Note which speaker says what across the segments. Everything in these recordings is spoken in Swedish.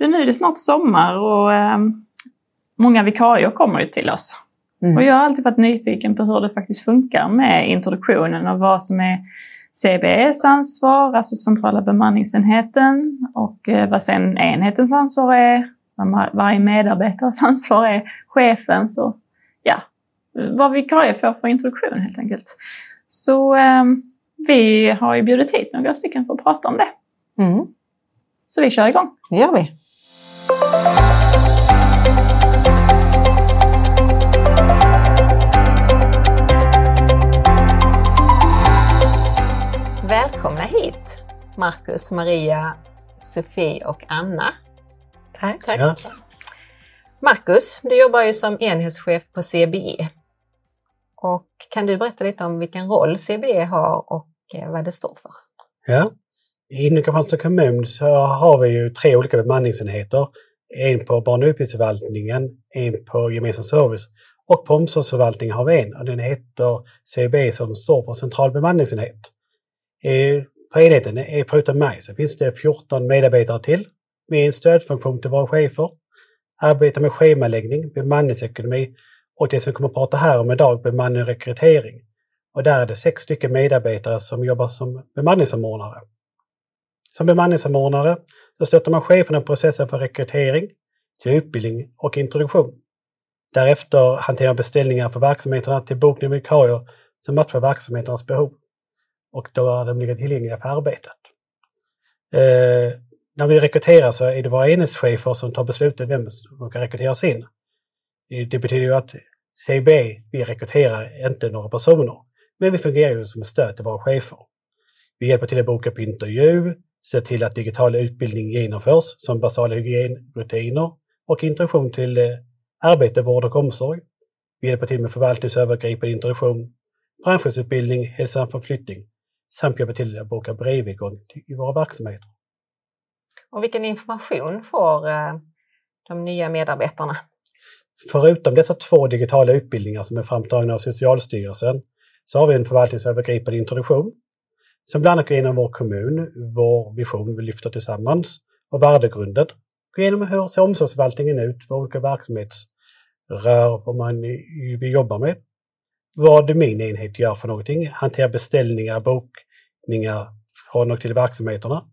Speaker 1: det, nu är det snart sommar och eh, många vikarier kommer ju till oss. Mm. Och jag har alltid varit nyfiken på hur det faktiskt funkar med introduktionen och vad som är CBEs ansvar, alltså centrala bemanningsenheten, och eh, vad sen enhetens ansvar är, vad varje medarbetares ansvar är, chefens och ja, vad vikarie får för introduktion helt enkelt. Så eh, vi har ju bjudit hit några stycken för att prata om det. Mm. Så vi kör igång.
Speaker 2: Det gör vi. Välkomna hit Marcus, Maria, Sofie och Anna.
Speaker 3: Tack. Tack. Ja.
Speaker 2: Marcus, du jobbar ju som enhetschef på CBE. Och kan du berätta lite om vilken roll CBE har och eh, vad det står för?
Speaker 3: Ja, inom Kristianstads kommun så har vi ju tre olika bemanningsenheter. En på barn och utbildningsförvaltningen, en på gemensam service och på omsorgsförvaltningen har vi en och den heter CBE som står för central bemanningsenhet. Eh, på enheten, eh, förutom mig, så finns det 14 medarbetare till med en stödfunktion till våra chefer, arbetar med schemaläggning, bemanningsekonomi och det som vi kommer att prata här om idag, bemanning och rekrytering. Och där är det sex stycken medarbetare som jobbar som bemanningssamordnare. Som bemanningssamordnare så stöttar man cheferna i processen för rekrytering till utbildning och introduktion. Därefter hanterar beställningar för verksamheterna till bokning av vikarier som matchar verksamheternas behov. Och då är de ligger tillgängliga för arbetet. Eh, när vi rekryterar så är det våra enhetschefer som tar beslutet vem som kan rekryteras in. Eh, det betyder ju att CB, vi rekryterar inte några personer, men vi fungerar ju som ett stöd till våra chefer. Vi hjälper till att boka på intervju, ser till att digital utbildning genomförs som basala hygienrutiner och introduktion till eh, arbete, vård och omsorg. Vi hjälper till med förvaltningsövergripande introduktion, branschutbildning, hälsan för flyttning samt hjälper till att boka brevigång i våra verksamheter.
Speaker 2: Och vilken information får eh, de nya medarbetarna?
Speaker 3: Förutom dessa två digitala utbildningar som är framtagna av Socialstyrelsen så har vi en förvaltningsövergripande introduktion som bland annat går igenom vår kommun, vår vision vi lyfter tillsammans och värdegrunden. Går igenom hur ser omsorgsförvaltningen ut, vad olika verksamhetsrör, vad man vi jobbar med. Vad min enhet gör för någonting, hanterar beställningar, bokningar från och till verksamheterna.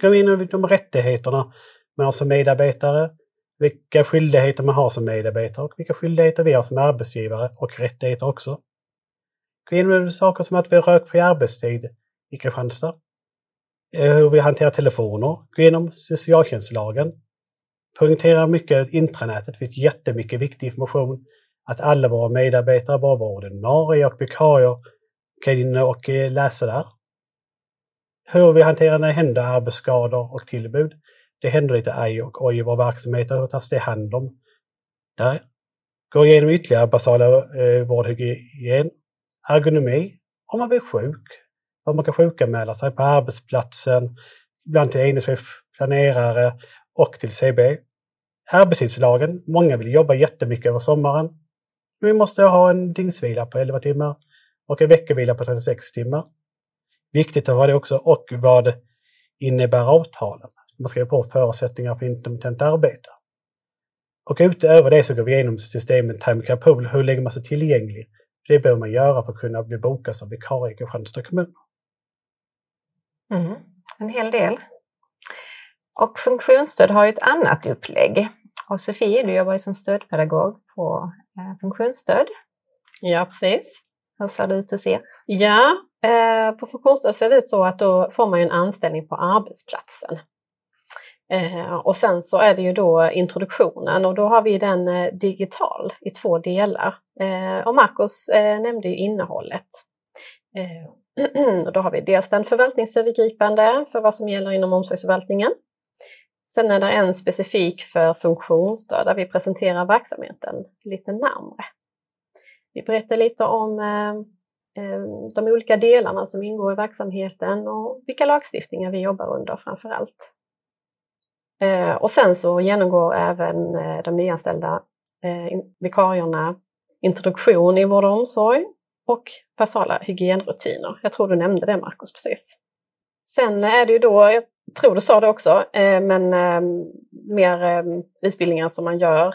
Speaker 3: Går igenom de rättigheterna man har som medarbetare, vilka skyldigheter man har som medarbetare och vilka skyldigheter vi har som arbetsgivare och rättigheter också. Gå igenom saker som att vi har rökfri arbetstid i Kristianstad. Eh, hur vi hanterar telefoner. Gå igenom socialtjänstlagen. Poängtera mycket intranätet, det finns jättemycket viktig information. Att alla våra medarbetare, bara våra ordinarie och vikarier, kan in och eh, läsa där. Hur vi hanterar när det händer arbetsskador och tillbud. Det händer lite aj och oj i våra verksamheter, hur tas det hand om? Där. Gå igenom ytterligare basala eh, vårdhygien, ergonomi, om man blir sjuk, att man kan sjukanmäla sig på arbetsplatsen, ibland till enhetschef, planerare och till CB. Arbetstidslagen, många vill jobba jättemycket över sommaren. Vi måste ha en dygnsvila på 11 timmar och en veckovila på 36 timmar. Viktigt att ha det också och vad innebär avtalen? Man skriver på förutsättningar för intermittent arbete. Och utöver det så går vi igenom systemet Time Pool. Hur lägger man sig tillgänglig? Det behöver man göra för att kunna bli bokad som vikarie i Kristianstads kommun.
Speaker 2: Mm, en hel del. Och funktionsstöd har ju ett annat upplägg. Och Sofie, du jobbar ju som stödpedagog på eh, funktionsstöd.
Speaker 4: Ja, precis.
Speaker 2: Hur ser det ut hos er?
Speaker 4: Ja, eh, på funktionsstöd ser det ut så att då får man en anställning på arbetsplatsen. Eh, och sen så är det ju då introduktionen och då har vi den eh, digital i två delar. Eh, och Marcus eh, nämnde ju innehållet. och då har vi dels den förvaltningsövergripande för vad som gäller inom omsorgsförvaltningen. Sen är det en specifik för funktionsstöd där vi presenterar verksamheten lite närmre. Vi berättar lite om eh, eh, de olika delarna som ingår i verksamheten och vilka lagstiftningar vi jobbar under framför allt. Eh, och sen så genomgår även de nyanställda vikarierna introduktion i vård och omsorg och basala hygienrutiner. Jag tror du nämnde det Markus precis. Sen är det ju då, jag tror du sa det också, eh, men ehm, mer ehm, utbildningar som man gör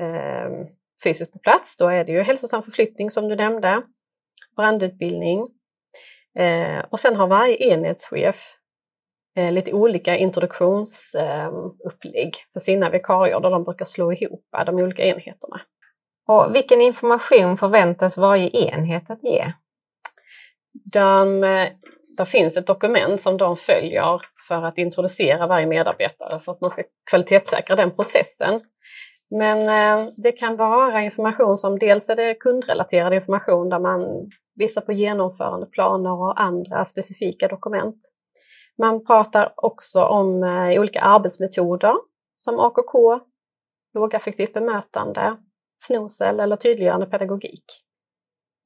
Speaker 4: ehm, fysiskt på plats, då är det ju hälsosam förflyttning som du nämnde, brandutbildning. Eh, och sen har varje enhetschef eh, lite olika introduktionsupplägg för sina vikarier där de brukar slå ihop de olika enheterna.
Speaker 2: Och vilken information förväntas varje enhet att ge?
Speaker 4: De, eh, det finns ett dokument som de följer för att introducera varje medarbetare för att man ska kvalitetssäkra den processen. Men eh, det kan vara information som dels är det kundrelaterad information där man visar på genomförandeplaner och andra specifika dokument. Man pratar också om eh, olika arbetsmetoder som AKK, lågaffektivt bemötande, snosel eller tydliggörande pedagogik.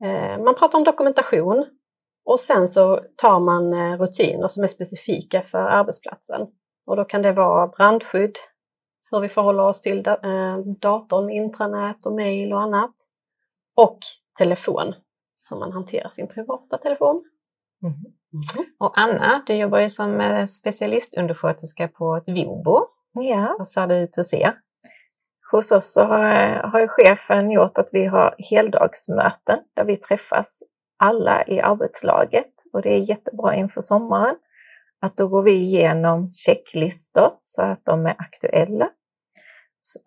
Speaker 4: Eh, man pratar om dokumentation och sen så tar man eh, rutiner som är specifika för arbetsplatsen. Och då kan det vara brandskydd, hur vi förhåller oss till eh, datorn, intranät och mejl och annat. Och telefon, hur man hanterar sin privata telefon.
Speaker 2: Mm. Mm. Och Anna, du jobbar ju som specialistundersköterska på ett VIOBO.
Speaker 5: Ja.
Speaker 2: Vad ser det ut hos er?
Speaker 5: Hos oss så har, har chefen gjort att vi har heldagsmöten där vi träffas alla i arbetslaget och det är jättebra inför sommaren. Att då går vi igenom checklistor så att de är aktuella.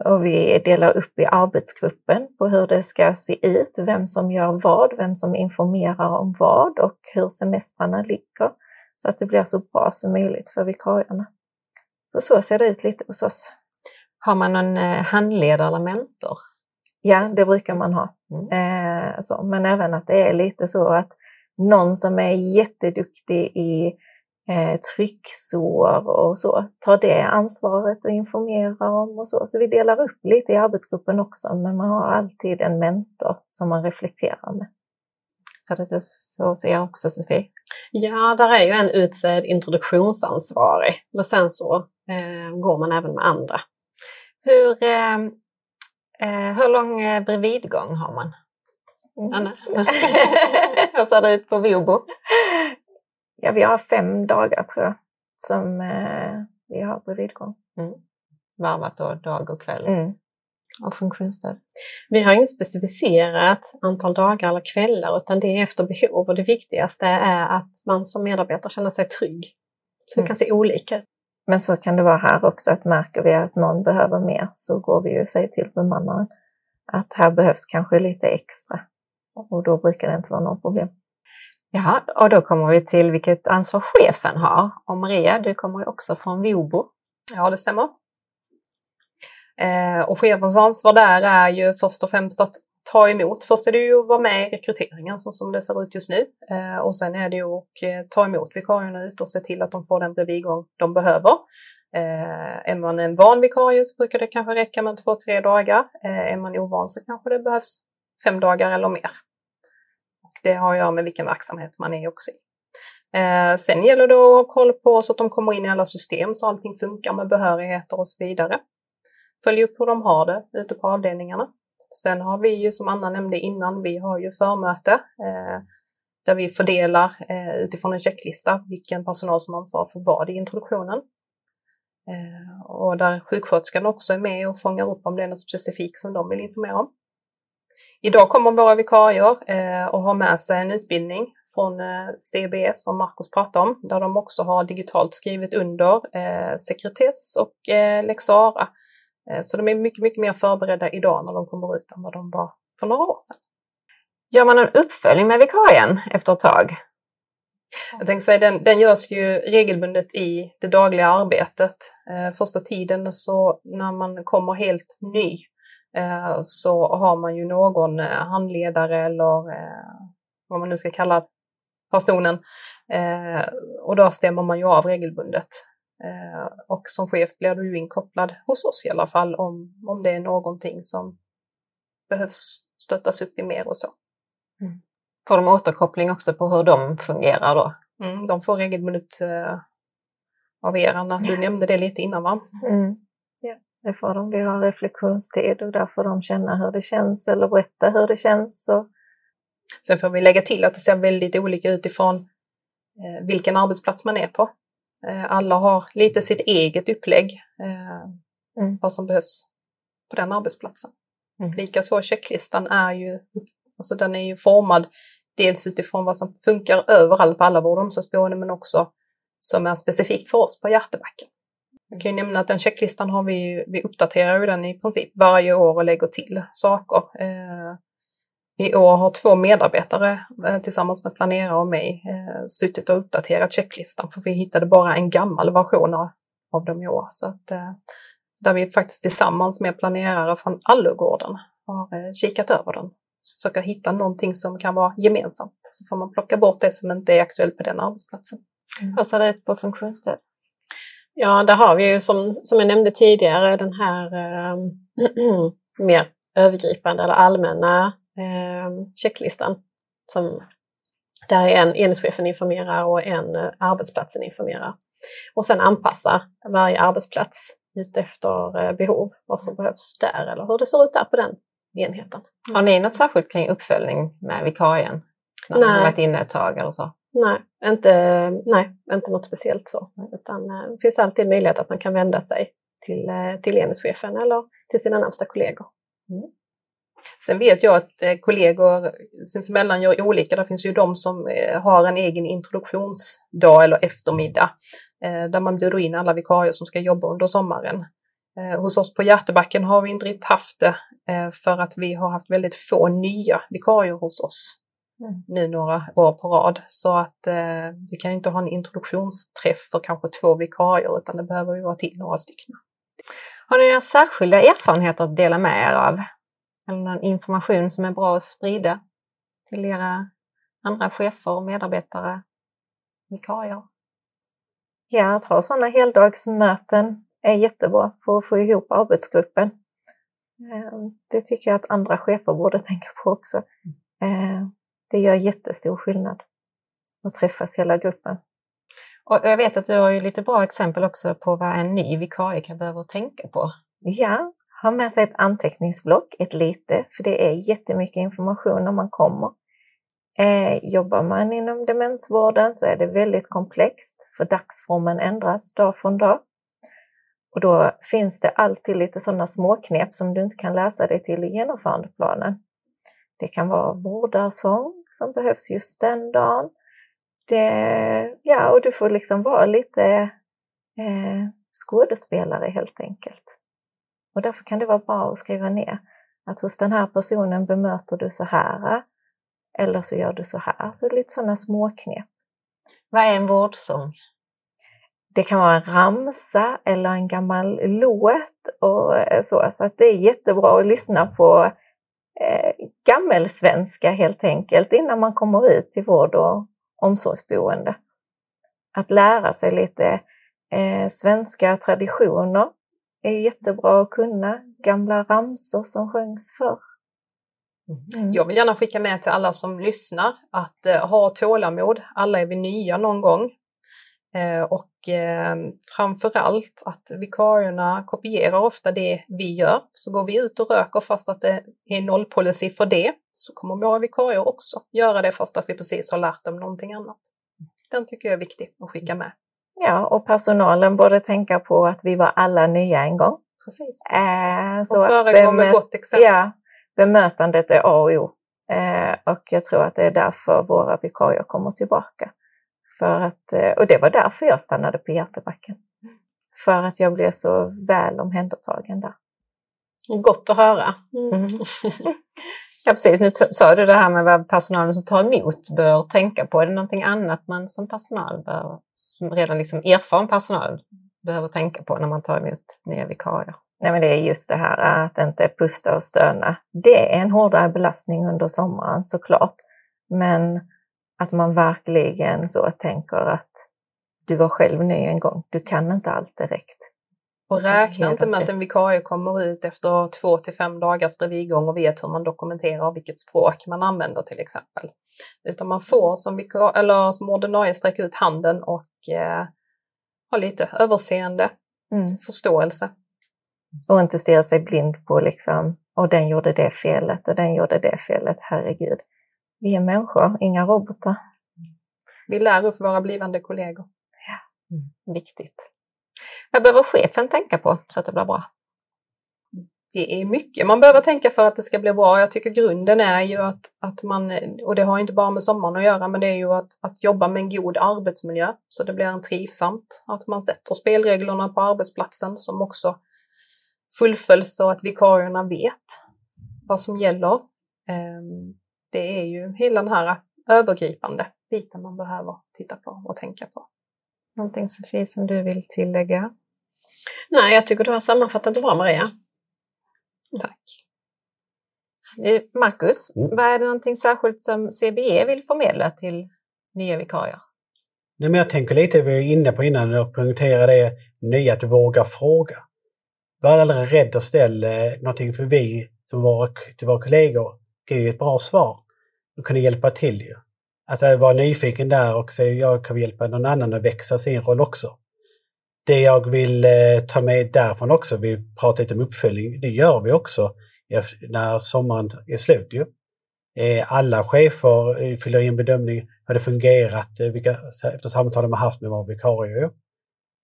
Speaker 5: Och vi delar upp i arbetsgruppen på hur det ska se ut, vem som gör vad, vem som informerar om vad och hur semestrarna ligger. Så att det blir så bra som möjligt för vikarierna. Så så ser det ut lite hos oss.
Speaker 2: Har man någon eh, handledare eller mentor?
Speaker 5: Ja, det brukar man ha. Mm. Eh, så. Men även att det är lite så att någon som är jätteduktig i eh, trycksår och så tar det ansvaret och informerar om och så. Så vi delar upp lite i arbetsgruppen också, men man har alltid en mentor som man reflekterar med.
Speaker 2: Så det är så ser jag också Sofie?
Speaker 4: Ja, där är ju en utsedd introduktionsansvarig, men sen så eh, går man även med andra.
Speaker 2: Hur, eh, Eh, hur lång eh, bredvidgång har man?
Speaker 5: Mm.
Speaker 2: Anna? hur ser det ut på Vobo?
Speaker 5: Ja, vi har fem dagar tror jag som eh, vi har bredvidgång.
Speaker 2: Mm. Varvat då dag och kväll?
Speaker 5: Mm.
Speaker 2: Och funktionsstöd?
Speaker 4: Vi har inte specificerat antal dagar eller kvällar utan det är efter behov och det viktigaste är att man som medarbetare känner sig trygg. Så det kan se olika ut.
Speaker 5: Men så kan det vara här också, att märker vi att någon behöver mer så går vi ju och säger till bemannaren att här behövs kanske lite extra. Och då brukar det inte vara något problem.
Speaker 2: Ja, och då kommer vi till vilket ansvar chefen har. Och Maria, du kommer ju också från Vobo.
Speaker 6: Ja, det stämmer. Eh, och chefens ansvar där är ju först och främst att ta emot. Först är det ju att vara med i rekryteringen så som det ser ut just nu. Eh, och sen är det ju att eh, ta emot vikarierna ut och se till att de får den bredvidgång de behöver. Eh, är man en van vikarie så brukar det kanske räcka med två, tre dagar. Eh, är man ovan så kanske det behövs fem dagar eller mer. Och det har att göra med vilken verksamhet man är också i. Eh, sen gäller det att ha koll på så att de kommer in i alla system så allting funkar med behörigheter och så vidare. Följ upp hur de har det ute på avdelningarna. Sen har vi ju som Anna nämnde innan, vi har ju förmöte eh, där vi fördelar eh, utifrån en checklista vilken personal som ansvarar för vad i introduktionen. Eh, och där sjuksköterskan också är med och fångar upp om det är något specifikt som de vill informera om. Idag kommer våra vikarier eh, och har med sig en utbildning från eh, CBS som Marcus pratade om, där de också har digitalt skrivit under eh, sekretess och eh, lex Sara. Eh, så de är mycket, mycket mer förberedda idag när de kommer ut än vad de var för några år sedan.
Speaker 2: Gör man en uppföljning med vikarien efter ett tag?
Speaker 6: Jag tänkte säga, den, den görs ju regelbundet i det dagliga arbetet. Eh, första tiden så när man kommer helt ny eh, så har man ju någon eh, handledare eller eh, vad man nu ska kalla personen. Eh, och då stämmer man ju av regelbundet. Eh, och som chef blir du inkopplad hos oss i alla fall om, om det är någonting som behövs stöttas upp i mer och så.
Speaker 2: Mm. Får de återkoppling också på hur de fungerar då?
Speaker 6: Mm, de får regelbundet eh, av er, Anna. Du nämnde det lite innan va?
Speaker 5: Mm. Ja, det får de. Vi har reflektionstid och där får de känna hur det känns eller berätta hur det känns. Och...
Speaker 6: Sen får vi lägga till att det ser väldigt olika ut ifrån eh, vilken arbetsplats man är på. Eh, alla har lite sitt eget upplägg. Eh,
Speaker 5: Mm.
Speaker 6: vad som behövs på den arbetsplatsen.
Speaker 2: Mm.
Speaker 6: Likaså checklistan är ju, alltså den är ju formad dels utifrån vad som funkar överallt på alla vård och omsorgsboenden men också som är specifikt för oss på Hjärtebacken. Jag kan ju nämna att den checklistan har vi, vi uppdaterar ju den i princip varje år och lägger till saker. Eh, I år har två medarbetare eh, tillsammans med planerare och mig eh, suttit och uppdaterat checklistan för vi hittade bara en gammal version av, av dem i år. Så att, eh, där vi faktiskt tillsammans med planerare från Allugården har kikat över den. Försöka hitta någonting som kan vara gemensamt. Så får man plocka bort det som inte är aktuellt på den arbetsplatsen.
Speaker 2: Hur ser det ut på funktionsstöd?
Speaker 4: Ja, där har vi ju som, som jag nämnde tidigare den här eh, mer övergripande eller allmänna checklistan. Som, där en enhetschefen informerar och en eh, arbetsplatsen informerar. Och sen anpassar varje arbetsplats utefter eh, behov, vad som behövs där eller hur det ser ut där på den enheten.
Speaker 2: Har ni något särskilt kring uppföljning med vikarien? När ni har
Speaker 4: Nej.
Speaker 2: varit inne ett tag eller så?
Speaker 4: Nej, inte, nej, inte något speciellt så. Utan eh, det finns alltid möjlighet att man kan vända sig till, till enhetschefen eller till sina närmsta kollegor.
Speaker 6: Sen vet jag att eh, kollegor sinsemellan gör olika. Det finns ju de som eh, har en egen introduktionsdag eller eftermiddag eh, där man bjuder in alla vikarier som ska jobba under sommaren. Hos oss på Hjärtebacken har vi inte riktigt haft det för att vi har haft väldigt få nya vikarier hos oss nu några år på rad. Så att eh, vi kan inte ha en introduktionsträff för kanske två vikarier utan det behöver ju vara till några stycken.
Speaker 2: Har ni några särskilda erfarenheter att dela med er av? Eller någon information som är bra att sprida till era andra chefer, medarbetare, vikarier?
Speaker 5: Ja, att ha sådana heldagsmöten är jättebra för att få ihop arbetsgruppen. Eh, Det tycker jag att andra chefer borde tänka på också. Eh, Det gör jättestor skillnad att träffas hela gruppen.
Speaker 2: Och jag vet att du har ju lite bra exempel också på vad en ny vikarie kan behöva tänka på.
Speaker 5: Ja, ha med sig ett anteckningsblock, ett lite, för det är jättemycket information när man kommer. Eh, jobbar man inom demensvården så är det väldigt komplext, för dagsformen ändras dag från dag. Och då finns det alltid lite sådana småknep som du inte kan läsa dig till i genomförandeplanen. Det kan vara vårdarsång som behövs just den dagen. Det, ja, och du får liksom vara lite eh, skådespelare helt enkelt. Och därför kan det vara bra att skriva ner att hos den här personen bemöter du så här, eller så gör du så här. Så lite sådana småknep.
Speaker 2: Vad är en vårdsång?
Speaker 5: Det kan vara en ramsa eller en gammal låt och eh, så. Så att det är jättebra att lyssna på eh, gammelsvenska helt enkelt innan man kommer ut till vård och omsorgsboende. Att lära sig lite eh, svenska traditioner är ju jättebra att kunna. Gamla ramsor som sjöngs förr. Mm.
Speaker 6: Jag vill gärna skicka med till alla som lyssnar att eh, ha tålamod. Alla är vi nya någon gång. Eh, och eh, framförallt att vikarierna kopierar ofta det vi gör. Så går vi ut och röker fast att det är nollpolicy för det så kommer våra vikarier också göra det fast att vi precis har lärt dem någonting annat. Den tycker jag är viktig att skicka med.
Speaker 5: Ja, och personalen borde tänka på att vi var alla nya en gång.
Speaker 6: Precis.
Speaker 5: Eh, så
Speaker 6: Och föregå med gott exempel.
Speaker 5: Ja, bemötandet är A och O. Eh, och jag tror att det är därför våra vikarier kommer tillbaka. För att, eh, och det var därför jag stannade på Hjärtebacken. För att jag blev så väl omhändertagen där.
Speaker 4: Gott att höra.
Speaker 2: Mm. Ja, precis. Nu sa du det här med vad personalen som tar emot bör tänka på. Är det någonting annat man som personal bör, som redan liksom erfaren personal behöver tänka på när man tar emot nya vikarier?
Speaker 5: Nej, men det är just det här att inte pusta och stöna. Det är en hårdare belastning under sommaren såklart. Men att man verkligen så tänker att du var själv ny en gång. Du kan inte allt direkt.
Speaker 6: Och räkna inte med att en vikarie kommer ut efter två till fem dagars bredvidgång och vet hur man dokumenterar vilket språk man använder till exempel. Utan man får som, vikar- eller som ordinarie sträcka ut handen och eh, ha lite överseende,
Speaker 5: Mm.
Speaker 6: förståelse.
Speaker 5: Och inte stirra sig blind på liksom, och den gjorde det felet och den gjorde det felet. Herregud. Vi är människor, inga robotar.
Speaker 6: Vi lär upp våra blivande kollegor.
Speaker 2: Viktigt. Vad behöver chefen tänka på så att det blir bra?
Speaker 6: det är mycket man behöver tänka för att det ska bli bra. Jag tycker grunden är ju att, att man, och det har inte bara med sommaren att göra, men det är ju att, att jobba med en god arbetsmiljö så det blir en trivsamt. Att man sätter spelreglerna på arbetsplatsen som också fullföljs så att vikarierna vet vad som gäller. Ehm, det är ju hela den här övergripande biten man behöver titta på och tänka på.
Speaker 2: Någonting Sofie som du vill tillägga?
Speaker 4: Nej, jag tycker du har sammanfattat det bra Maria.
Speaker 6: Tack.
Speaker 2: Marcus,
Speaker 3: Mm.
Speaker 2: vad är det någonting särskilt som CBE vill förmedla till nya vikarier?
Speaker 3: Nej, men jag tänker lite, vi var inne på innan och poängtera det nya, att våga fråga. Var aldrig rädd att ställa någonting för vi som våra, till våra kollegor kan ju ett bra svar och kunna hjälpa till. Ju. Att vara nyfiken där och se jag kan hjälpa någon annan att växa sin roll också. Det jag vill eh, ta med därifrån också, vi pratar lite om uppföljning, det gör vi också när sommaren är slut. Ju. Eh, alla chefer eh, fyller i en bedömning hur det fungerat vilka, efter samtal de har haft med våra vikarier. ju.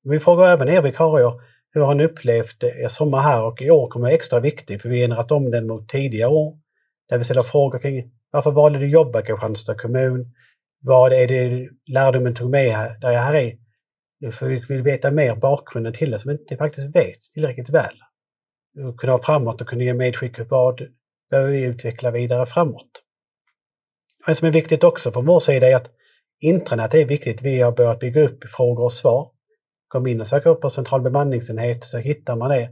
Speaker 3: Vi frågar även er vikarier, hur har ni upplevt er sommar här? Och i år kommer det extra viktigt för vi har ändrat om den mot tidigare år. Där vi ställer frågor kring varför valde du att jobba i Kristianstad kommun? Vad är det lärdomen tog med här, där jag här är? För vi vill veta mer bakgrunden till det som vi inte faktiskt vet tillräckligt väl. Och kunna ha framåt och kunna ge medskick vad behöver vi utveckla vidare framåt. Men som är viktigt också från vår sida är att intranät är viktigt. Vi har börjat bygga upp frågor och svar. Kom in och sök upp på central bemanningsenhet så hittar man det.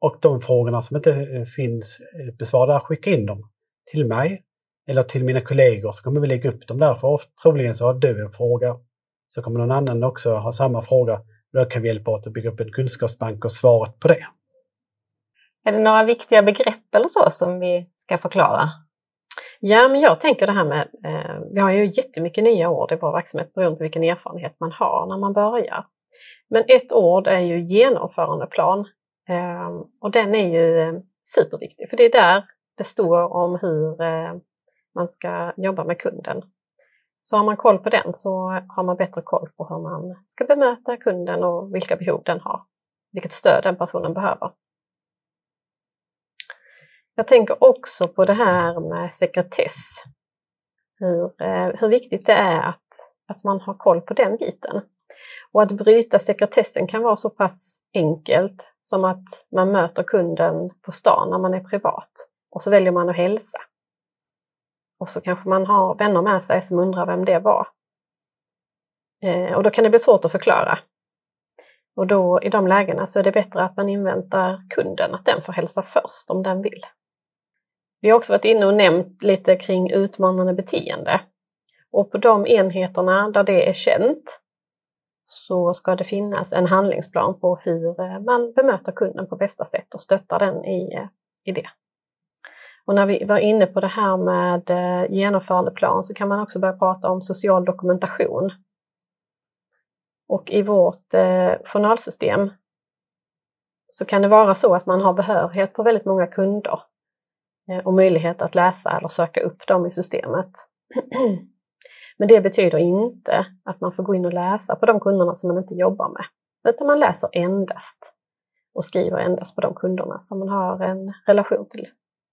Speaker 3: Och de frågorna som inte finns besvarade, skicka in dem till mig eller till mina kollegor så kommer vi lägga upp dem där. För troligen så har du en fråga så kommer någon annan också ha samma fråga. Då kan vi hjälpa åt att bygga upp en kunskapsbank och svaret på det.
Speaker 2: Är det några viktiga begrepp eller så som vi ska förklara?
Speaker 4: Ja, men jag tänker det här med, eh, vi har ju jättemycket nya ord i vår verksamhet beroende på vilken erfarenhet man har när man börjar. Men ett ord är ju genomförandeplan eh, och den är ju eh, superviktig för det är där det står om hur eh, man ska jobba med kunden. Så har man koll på den så har man bättre koll på hur man ska bemöta kunden och vilka behov den har, vilket stöd den personen behöver. Jag tänker också på det här med sekretess. Hur, eh, hur viktigt det är att, att man har koll på den biten. Och att bryta sekretessen kan vara så pass enkelt som att man möter kunden på stan när man är privat och så väljer man att hälsa. Och så kanske man har vänner med sig som undrar vem det var. Eh, och då kan det bli svårt att förklara. Och då i de lägena så är det bättre att man inväntar kunden, att den får hälsa först om den vill. Vi har också varit inne och nämnt lite kring utmanande beteende. Och på de enheterna där det är känt så ska det finnas en handlingsplan på hur eh, man bemöter kunden på bästa sätt och stöttar den i, eh, i det. Och när vi var inne på det här med eh, genomförandeplan så kan man också börja prata om social dokumentation. Och i vårt eh, journalsystem så kan det vara så att man har behörighet på väldigt många kunder eh, och möjlighet att läsa eller söka upp dem i systemet. Men det betyder inte att man får gå in och läsa på de kunderna som man inte jobbar med, utan man läser endast och skriver endast på de kunderna som man har en relation till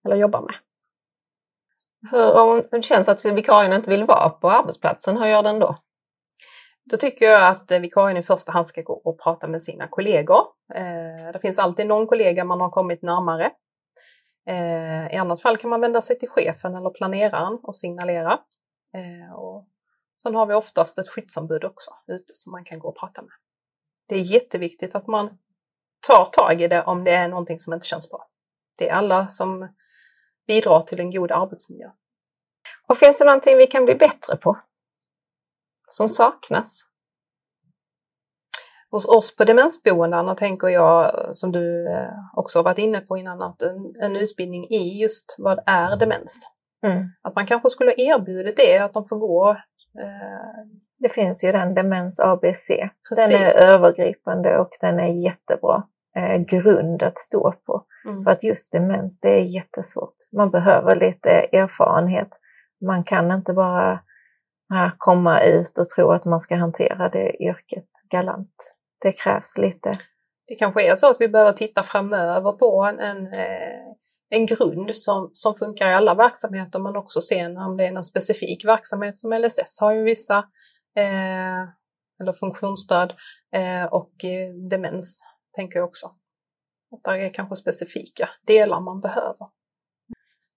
Speaker 4: eller jobbar med.
Speaker 2: Hur, om det känns att vikarien inte vill vara på arbetsplatsen, hur gör den då?
Speaker 6: Då tycker jag att eh, vikarien i första hand ska gå och prata med sina kollegor. Eh, det finns alltid någon kollega man har kommit närmare. Eh, I annat fall kan man vända sig till chefen eller planeraren och signalera. Eh, och sen har vi oftast ett skyddsombud också ute som man kan gå och prata med. Det är jätteviktigt att man tar tag i det om det är någonting som inte känns bra. Det är alla som bidrar till en god arbetsmiljö.
Speaker 2: Och finns det någonting vi kan bli bättre på? Som saknas?
Speaker 6: Hos oss på demensboendena tänker jag, som du eh, också har varit inne på innan, att en, en utbildning i just vad är demens?
Speaker 5: Mm.
Speaker 6: Att man kanske skulle erbjudit det, att de får gå eh,
Speaker 5: Det finns ju den Demens ABC.
Speaker 6: Precis.
Speaker 5: Den är övergripande och den är jättebra eh, grund att stå på.
Speaker 6: mm.
Speaker 5: För att just demens, det är jättesvårt. Man behöver lite erfarenhet. Man kan inte bara äh, komma ut och tro att man ska hantera det yrket galant. Det krävs lite
Speaker 6: det kanske är så att vi behöver titta framöver på en, en, eh, en grund som, som funkar i alla verksamheter men också se om det är en specifik verksamhet som LSS har ju vissa eh, eller funktionsstöd eh, och eh, demens tänker jag också. Att det är kanske specifika delar man behöver.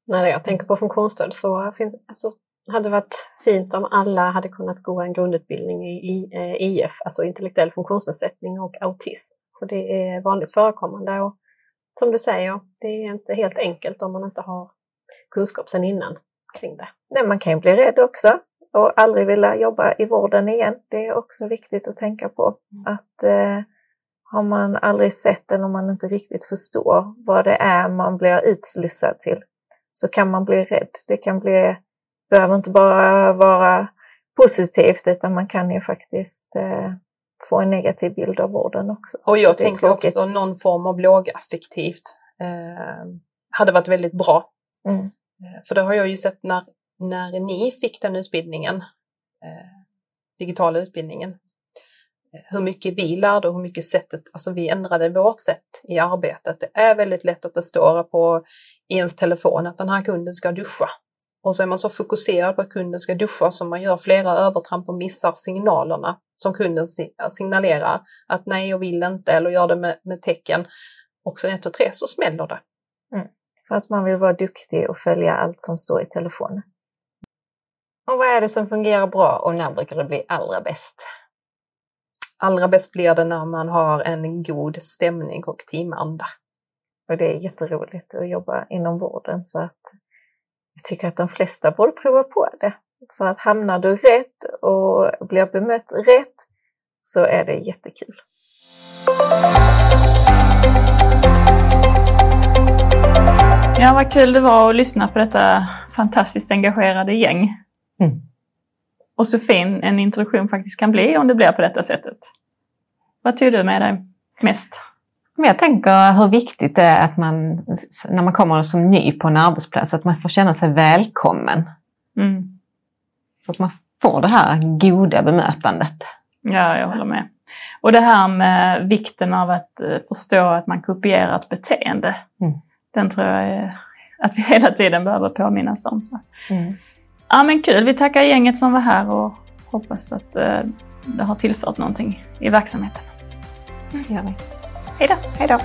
Speaker 4: När jag tänker på funktionsstöd så finns, alltså, hade det varit fint om alla hade kunnat gå en grundutbildning i IF, alltså intellektuell funktionsnedsättning och autism. För det är vanligt förekommande och som du säger, det är inte helt enkelt om man inte har kunskap sedan innan kring det.
Speaker 5: Nej, man kan ju bli rädd också och aldrig vilja jobba i vården igen. Det är också viktigt att tänka på. Mm. Att eh, har man aldrig sett eller om man inte riktigt förstår vad det är man blir utslussad till så kan man bli rädd. Det kan bli, behöver inte bara vara positivt utan man kan ju faktiskt eh, få en negativ bild av vården också.
Speaker 6: Och jag tänker också någon form av lågaffektivt eh, hade varit väldigt bra. Mm. Eh, för det har jag ju sett när, när ni fick den utbildningen, eh, digitala utbildningen, hur mycket vi lärde och hur mycket sättet, alltså vi ändrade vårt sätt i arbetet. Det är väldigt lätt att det står på ens telefon att den här kunden ska duscha. Och så är man så fokuserad på att kunden ska duscha så man gör flera övertramp och missar signalerna som kunden signalerar att nej, jag vill inte eller gör det med, med tecken. Och sen ett och tre så smäller det.
Speaker 5: Mm. För att man vill vara duktig och följa allt som står i telefonen.
Speaker 2: Och vad är det som fungerar bra och när brukar det bli allra bäst?
Speaker 6: Allra bäst blir det när man har en god stämning och teamanda.
Speaker 5: Och det är jätteroligt att jobba inom vården så att jag tycker att de flesta borde prova på det. För att hamnar du rätt och blir bemött rätt så är det jättekul.
Speaker 1: Ja, vad kul det var att lyssna på detta fantastiskt engagerade gäng. Mm. Och så fin en introduktion faktiskt kan bli om det blir på detta sättet. Vad tog du med dig mest?
Speaker 2: Jag tänker hur viktigt det är att man, när man kommer som ny på en arbetsplats, att man får känna sig välkommen. Mm. Så att man får det här goda bemötandet.
Speaker 1: Ja, jag håller med. Och det här med vikten av att eh, förstå att man kopierar ett beteende. Mm. Den tror jag att vi hela tiden behöver påminnas om. Mm. Ja men kul, vi tackar gänget som var här och hoppas att eh, det har tillfört någonting i verksamheten.
Speaker 2: Det gör vi.
Speaker 1: Hej då! Hej då!